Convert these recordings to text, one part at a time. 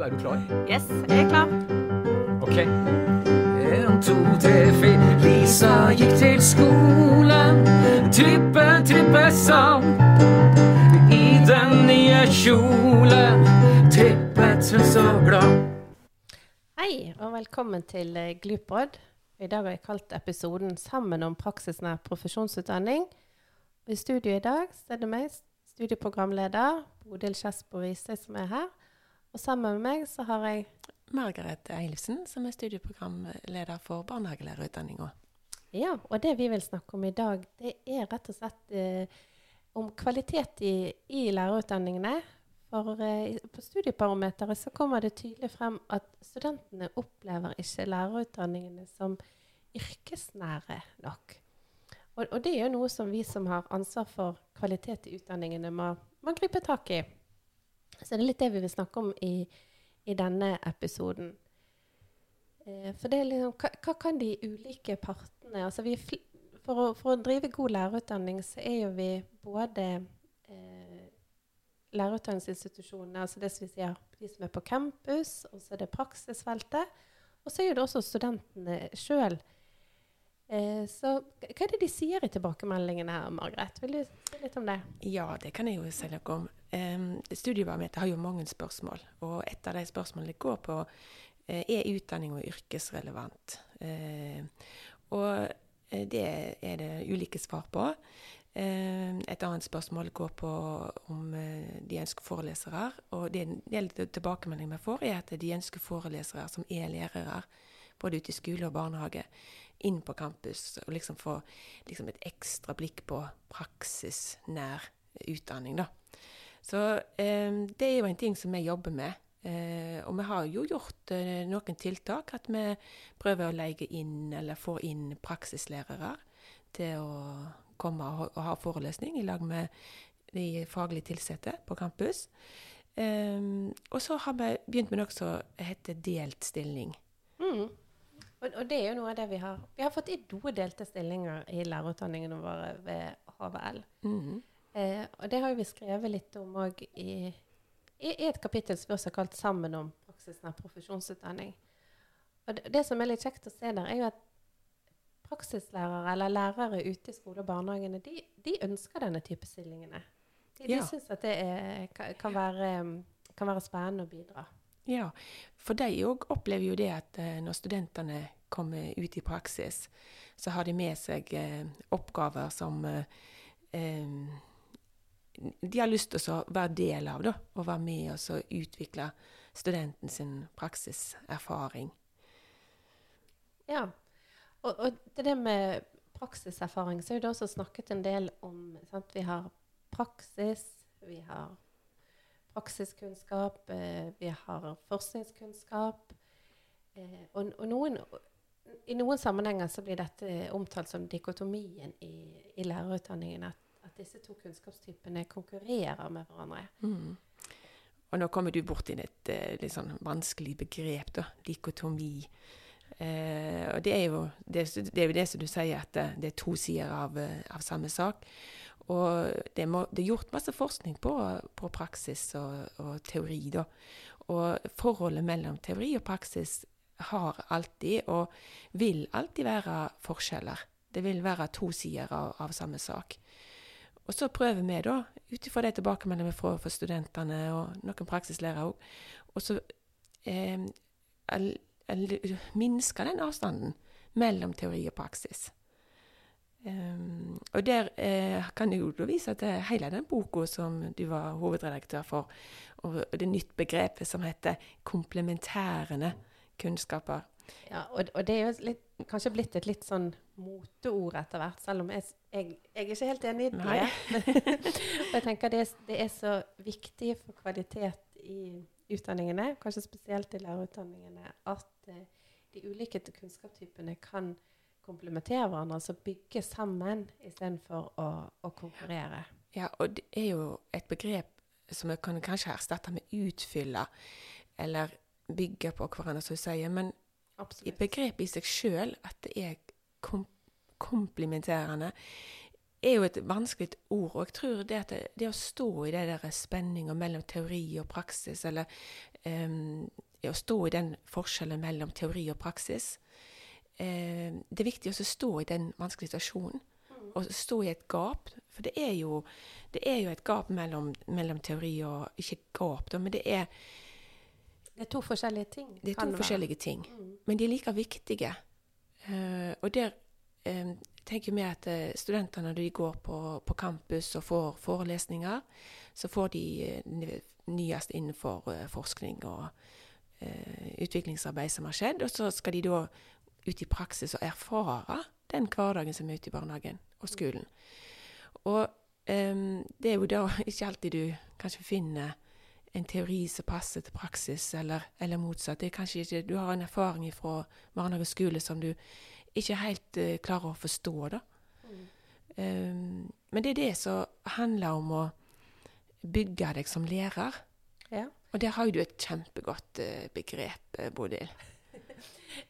er du klar? Yes, jeg er klar. Ok. En, to, tre, fire. Lisa gikk til skolen. Trippe, trippe sang. I den nye kjolen trippet hun så glad. Hei, og velkommen til Glupod. I dag har jeg kalt episoden 'Sammen om praksisnær profesjonsutdanning'. I studio i dag så er det meg, studieprogramleder Bodil Kjespo Riise, som er her. Og sammen med meg så har jeg Margaret Eilifsen, som er studieprogramleder for barnehagelærerutdanninga. Ja, og det vi vil snakke om i dag, det er rett og slett eh, om kvalitet i, i lærerutdanningene. For eh, på Studieparometeret så kommer det tydelig frem at studentene opplever ikke lærerutdanningene som yrkesnære nok. Og, og det er jo noe som vi som har ansvar for kvalitet i utdanningene, må, må gripe tak i. Så det er litt det vi vil snakke om i, i denne episoden. Eh, for det er liksom, hva, hva kan de ulike partene altså vi, for, å, for å drive god lærerutdanning, så er jo vi både eh, lærerutdanningsinstitusjonene, altså det som vi sier, de som er på campus, og så er det praksisfeltet. Og så er det også studentene sjøl. Eh, så hva er det de sier i tilbakemeldingene her, Margrethe? Vil du si litt om det? Ja, det kan jeg jo si noe om. Um, Studiebarometeret har jo mange spørsmål, og et av de spørsmålene går på eh, er utdanning og yrkesrelevant. Eh, og eh, det er det ulike svar på. Eh, et annet spørsmål går på om eh, de ønsker forelesere. Og det en del tilbakemeldinger vi får, er at de ønsker forelesere som er lærere, både ute i skole og barnehage, inn på campus. Og liksom få liksom et ekstra blikk på praksisnær utdanning, da. Så eh, det er jo en ting som vi jobber med. Eh, og vi har jo gjort eh, noen tiltak. At vi prøver å leie inn, eller få inn praksislærere til å komme og, ha- forelesning i lag med de faglig tilsatte på campus. Eh, og så har vi begynt med noe som heter delt stilling. Mm. Og, og det er jo noe av det vi har Vi har fått i noe delte stillinger i lærerutdanningene våre ved HVL. Mhm. Eh, og det har vi skrevet litt om òg i, i, i et kapittel som vi også har kalt 'Sammen om praksisnær profesjonsutdanning'. Og det, det som er litt kjekt å se der, er jo at praksislærere eller lærere ute i skole og barnehagene, de, de ønsker denne type stillingene. De, de Ja. syns at det er, kan, være, kan være spennende å bidra. Ja, for de òg opplever jo det at eh, når studentene kommer ut i praksis, så har de med seg eh, oppgaver som eh, de har lyst til å være del av, da, og være med og utvikle studenten sin praksiserfaring. Ja. Og, og det med praksiserfaring, så er det også snakket en del om sant? Vi har praksis, vi har praksiskunnskap, eh, vi har forskningskunnskap. Eh, og, noen, i noen sammenhenger så blir dette omtalt som dikotomien i, i lærerutdanningen. At, at disse to kunnskapstypene konkurrerer med hverandre. Mm. Og nå kommer du borti et eh, litt sånn vanskelig begrep, da. Dikotomi. Eh, og det er, jo, det, det er jo det som du sier, at det, det er to sider av, av samme sak. Og det, må, det er gjort masse forskning på, på praksis og, og teori, da. Og forholdet mellom teori og praksis har alltid, og vil alltid være forskjeller. Det vil være to sider av, av samme sak. Og så prøver vi da, ut ifra de tilbakemeldingene vi får fra studentene og noen praksislærere òg, og så eh, minske den avstanden mellom teori og praksis. Um, og der eh, kan jeg jo vise til hele den boka som du var hovedredaktør for, og det nytt begrepet som heter komplementærende kunnskaper. Ja, og, og det er jo litt, kanskje blitt et litt sånn moteord etter hvert, selv om jeg, jeg, jeg er ikke helt enig i det. og jeg tenker det, er- det er så viktig for kvalitet i utdanningene, kanskje spesielt i lærerutdanningene, at eh, de ulike kunnskapstypene kan komplementere hverandre, altså bygge sammen istedenfor å, å konkurrere. Ja, og det er jo et begrep som vi kan kanskje erstatte med utfylle, eller bygge på hverandre, som du sier. Men i Absolutt. begrepet i seg sjøl, at det er kom komplementerende, er jo et vanskelig ord. Og jeg tror det at det, det å stå i det der spenninga mellom teori og praksis, eller um, å stå i den forskjellen mellom teori og praksis um, Det er viktig å stå i den vanskelige situasjonen. Og stå i et gap. For det er jo, det er jo et gap mellom, mellom teori og Ikke gap, da, men det er Det er to forskjellige ting. det er to forskjellige ting. Mm. Men de er like viktige. Eh, og der eh, tenker vi at eh, studentene når de går på, på campus og får forelesninger, så får de eh, nyest innenfor eh, forskning og eh, utviklingsarbeid som har skjedd. Og så skal de da ut i praksis og erfare den hverdagen som er ute i barnehagen og skolen. Og um, det er jo da ikke alltid du kanskje finner en teori som passer til praksis, eller, eller motsatt. Det er kanskje ikke, Du har en erfaring fra barnehage og skole som du ikke helt uh, klarer å forstå. da. Mm. Um, men det er det som handler om å bygge deg som lærer. Ja. Og der har jo du et kjempegodt uh, begrep, eh, Bodil.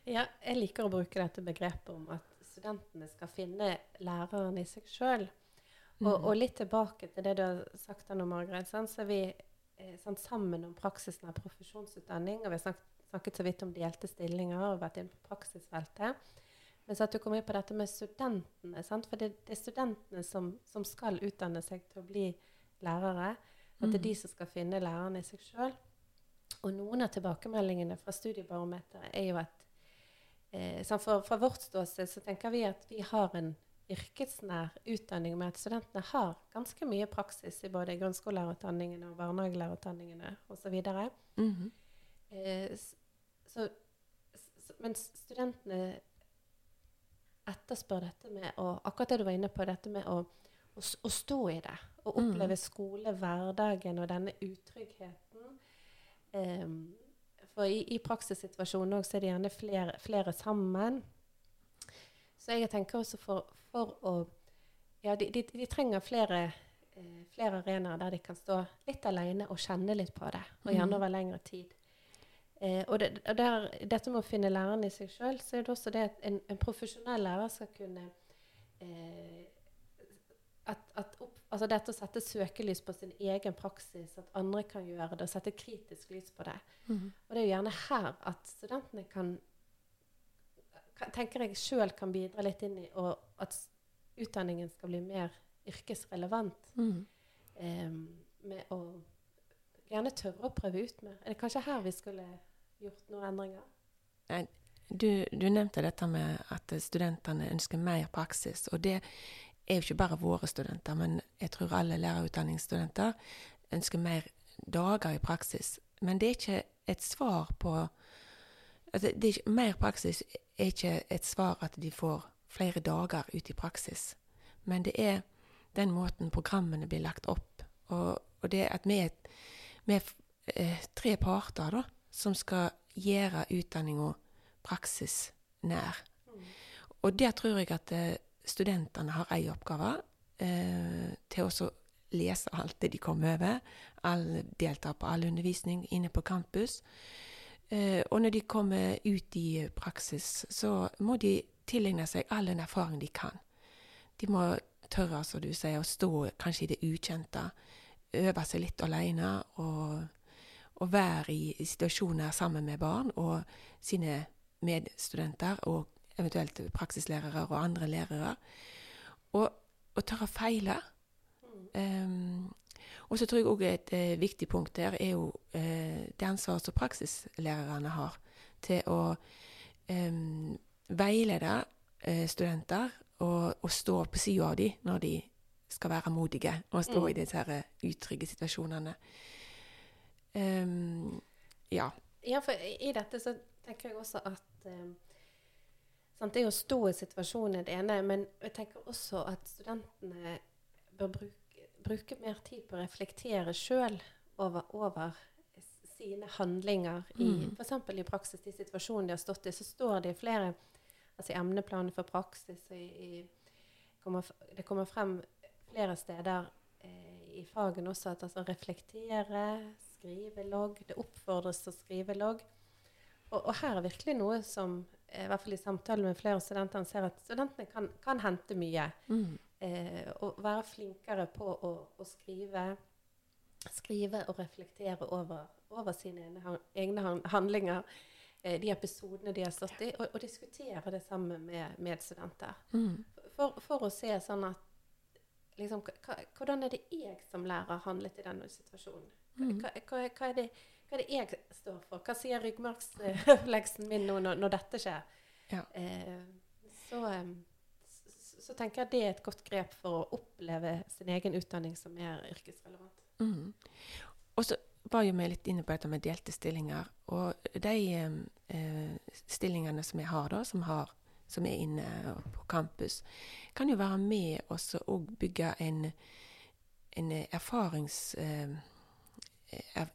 Ja, jeg liker å bruke dette begrepet om at studentene skal finne læreren i seg sjøl. Og, Mm. og litt tilbake til det du har sagt Anne Margaret. Sånn, Så er vi sånn, sammen om praksisen av profesjonsutdanning. Og vi har snakket, snakket så vidt om delte stillinger og vært inne på praksisfeltet. Men så at du kom inn på dette med studentene. Sant? For det, det er studentene som, som skal utdanne seg til å bli lærere. At det er de som skal finne læreren i seg sjøl. Og noen av tilbakemeldingene fra Studiebarometeret er jo at eh, for, Fra vårt ståsted så tenker vi at vi har en yrkesnær utdanning med at studentene har ganske mye praksis i både grunnskolelærerutdanningene og barnehagelærerutdanningene osv. Mhm. Eh, så, men studentene etterspør dette med å Akkurat det du var inne på, dette med å, å, å stå i det. Å Mm. oppleve skole, hverdagen og denne utryggheten. Em, for i, i praksissituasjonen også er det gjerne flere, flere sammen. Så jeg tenker også for, for å Ja, de, de, de trenger flere, eh, flere arenaer der de kan stå litt alene og kjenne litt på det. Og gjerne Mhm. over lengre tid. Eh, og det, og der, dette med å finne læreren i seg sjøl, så er det også det at en, en profesjonell lærer skal kunne eh, at, at altså Dette å sette søkelys på sin egen praksis, at andre kan gjøre det, og sette kritisk lys på det. Mm. Og det er jo gjerne her at studentene kan, kan tenker jeg sjøl kan bidra litt inn i og at utdanningen skal bli mer yrkesrelevant. Mm. Um, med å gjerne tørre å prøve ut mer. Er det kanskje her vi skulle gjort noen endringer? Du, du nevnte dette med at studentene ønsker mer praksis. Og det er jo ikke bare våre studenter, men jeg tror alle lærerutdanningsstudenter ønsker mer dager i praksis. Men det er ikke et svar på altså det ikke, Mer praksis er ikke et svar at de får flere dager ut i praksis. Men det er den måten programmene blir lagt opp. Og, og det at vi er, vi er eh, tre parter da, som skal gjøre utdanninga praksisnær. Og der tror jeg at eh, studentene har ei oppgave eh, til å lese alt det de kommer over. All, delta på all undervisning inne på campus. Eh, og når de kommer ut i praksis, så må de tilegne seg all den erfaring de kan. De må tørre, som du sier, å stå kanskje i det ukjente. Øve seg litt alene og, og være i situasjoner sammen med barn og sine medstudenter og eventuelt praksislærere og andre lærere. Og, og tørre å feile. Um, og så tror jeg òg et eh, viktig punkt der er jo eh, det ansvaret som praksislærerne har til å em, veilede eh, studenter og, og stå på sida av dem når de skal være modige og stå Mm. i disse her utrygge situasjonene. Um, ja. Ja, for i dette så tenker jeg også at eh, sant, Det å stå i situasjonen er det ene, men jeg tenker også at studentene bør bruke, bruke mer tid på å reflektere sjøl over, over sine handlinger. I, Mm. eksempel i praksis, de situasjonene de har stått i, så står det i flere altså i emneplaner for praksis og i, i kommer, Det kommer frem flere steder eh, i fagene også at altså reflektere, skrive logg. Det oppfordres til å skrive logg. Og, og her er virkelig noe som, i hvert fall i samtale med flere studenter, en ser at studentene kan, kan hente mye. Mm. eh, og være flinkere på å, å skrive, skrive og reflektere over, over sine egne, handlinger. eh, De episodene de har stått i, og, og diskutere det sammen med medstudenter. Mm. For, for å se sånn at liksom, Hvordan er det jeg som lærer handlet i denne situasjonen? Mm. Hva, hva, hva, er det, hva er det jeg står for? Hva sier ryggmargsleksen min nå når, når dette skjer? Ja. Eh, så, eh, så, så tenker jeg det er et godt grep for å oppleve sin egen utdanning som er yrkesrelevant. Mm. Og så var jo vi litt inne på dette med delte stillinger. Og de eh, eh, stillingene som jeg har, da, som, har, som er inne på campus, kan jo være med oss og bygge en, en erfarings... Eh,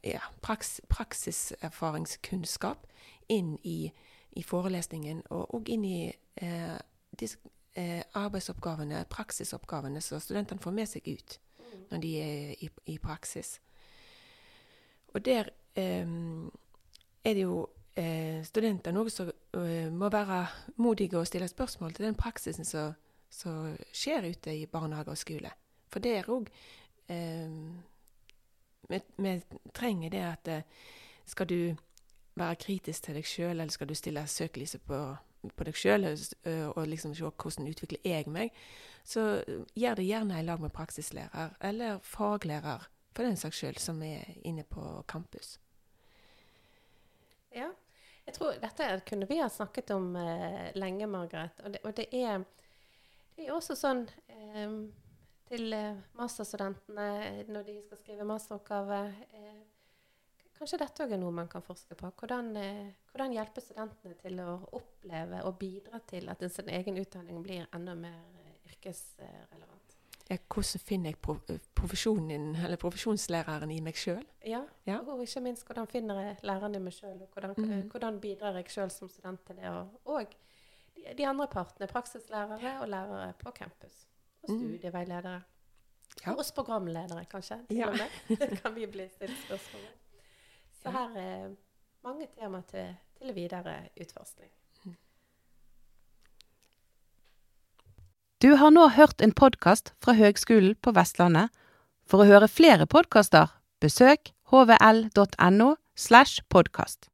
ja, praks, praksiserfaringskunnskap inn i, i forelesningen, og, og inn i eh, disse eh, arbeidsoppgavene, praksisoppgavene, som studentene får med seg ut når de er i, i praksis. Og der eh, er det jo eh, studenter noe som eh, må være modige og stille spørsmål til den praksisen som skjer ute i barnehage og skole. For der òg eh, vi, trenger det at eh, skal du være kritisk til deg sjøl, eller skal du stille søkelyset på, på deg sjøl og liksom se hvordan utvikler jeg meg, så gjør det gjerne i lag med praksislærer eller faglærer for den saks skyld, som er inne på campus. Ja. Jeg tror Dette kunne vi ha snakket om eh, lenge, Margaret. Og det, og det, er, det er også sånn eh, til eh, masterstudentene når de skal skrive masteroppgave eh, Kanskje dette òg er noe man kan forske på. Hvordan, eh, hvordan hjelpe studentene til å oppleve og bidra til at sin egen utdanning blir enda mer yrkesrelevant. Ja, hvordan finner jeg profesjonen eller profesjonslæreren i meg sjøl? Ja, Ja. og ikke minst hvordan finner jeg læreren i meg sjøl, og hvordan, Mhm. hvordan bidrar jeg sjøl som student til det. Og, og de, de andre partene, praksislærere og lærere på campus. Og Mhm. studieveiledere. Ja. Og oss programledere, kanskje. Ja. Det kan vi bli stilt spørsmål om. Så her er mange tema til, til videre utforskning. Du har nå hørt en podkast fra Høgskolen på Vestlandet. For å høre flere podkaster, besøk hvl.no slash podkast.